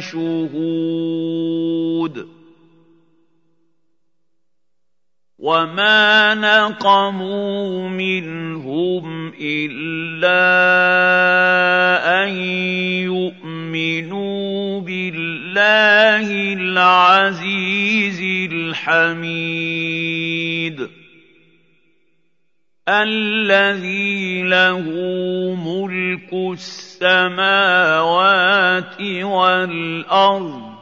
شهود وما نقموا منهم إلا أن يؤمنوا بالله العزيز الحميد. الذي له ملك السماوات والأرض.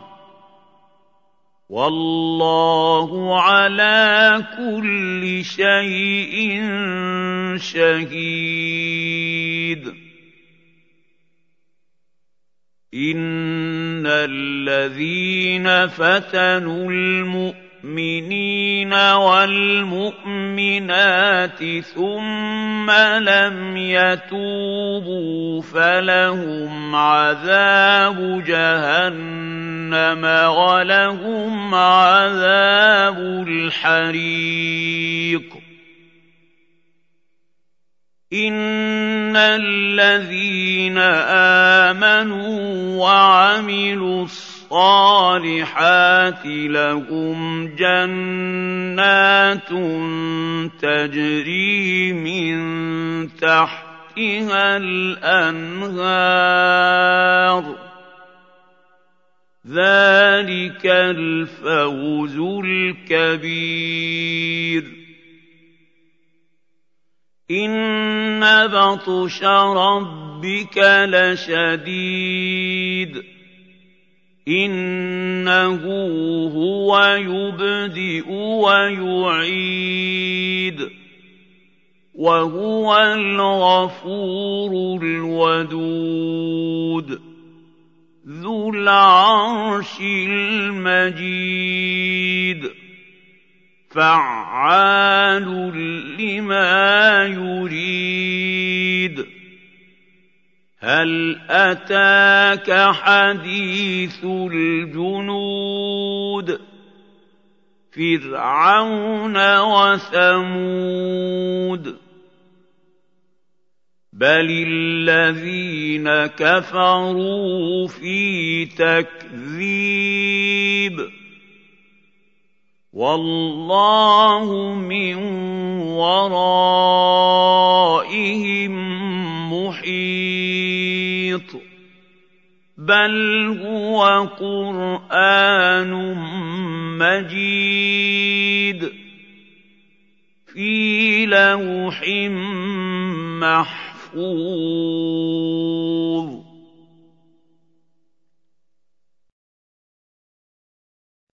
والله على كل شيء شهيد. إن الذين فتنوا المؤمنين المؤمنين والمؤمنات ثم لم يتوبوا فلهم عذاب جهنم ولهم عذاب الحريق. إن الذين آمنوا وعملوا الصالحات الصالحات لهم جنات تجري من تحتها الأنهار. ذلك الفوز الكبير. إن بطش ربك لشديد. إِنَّهُ هُوَ يُبْدِئُ وَيُعِيدُ وَهُوَ الْغَفُورُ الْوَدُودُ ذُو الْعَرْشِ الْمَجِيدُ فَعَّالٌ لِّمَا يُرِيدُ هل أتاك حديث الجنود؟ فرعون وثمود. بل الذين كفروا في تكذيب. والله من ورائهم محيط. بل هو قرآن مجيد. في لوح محفوظ.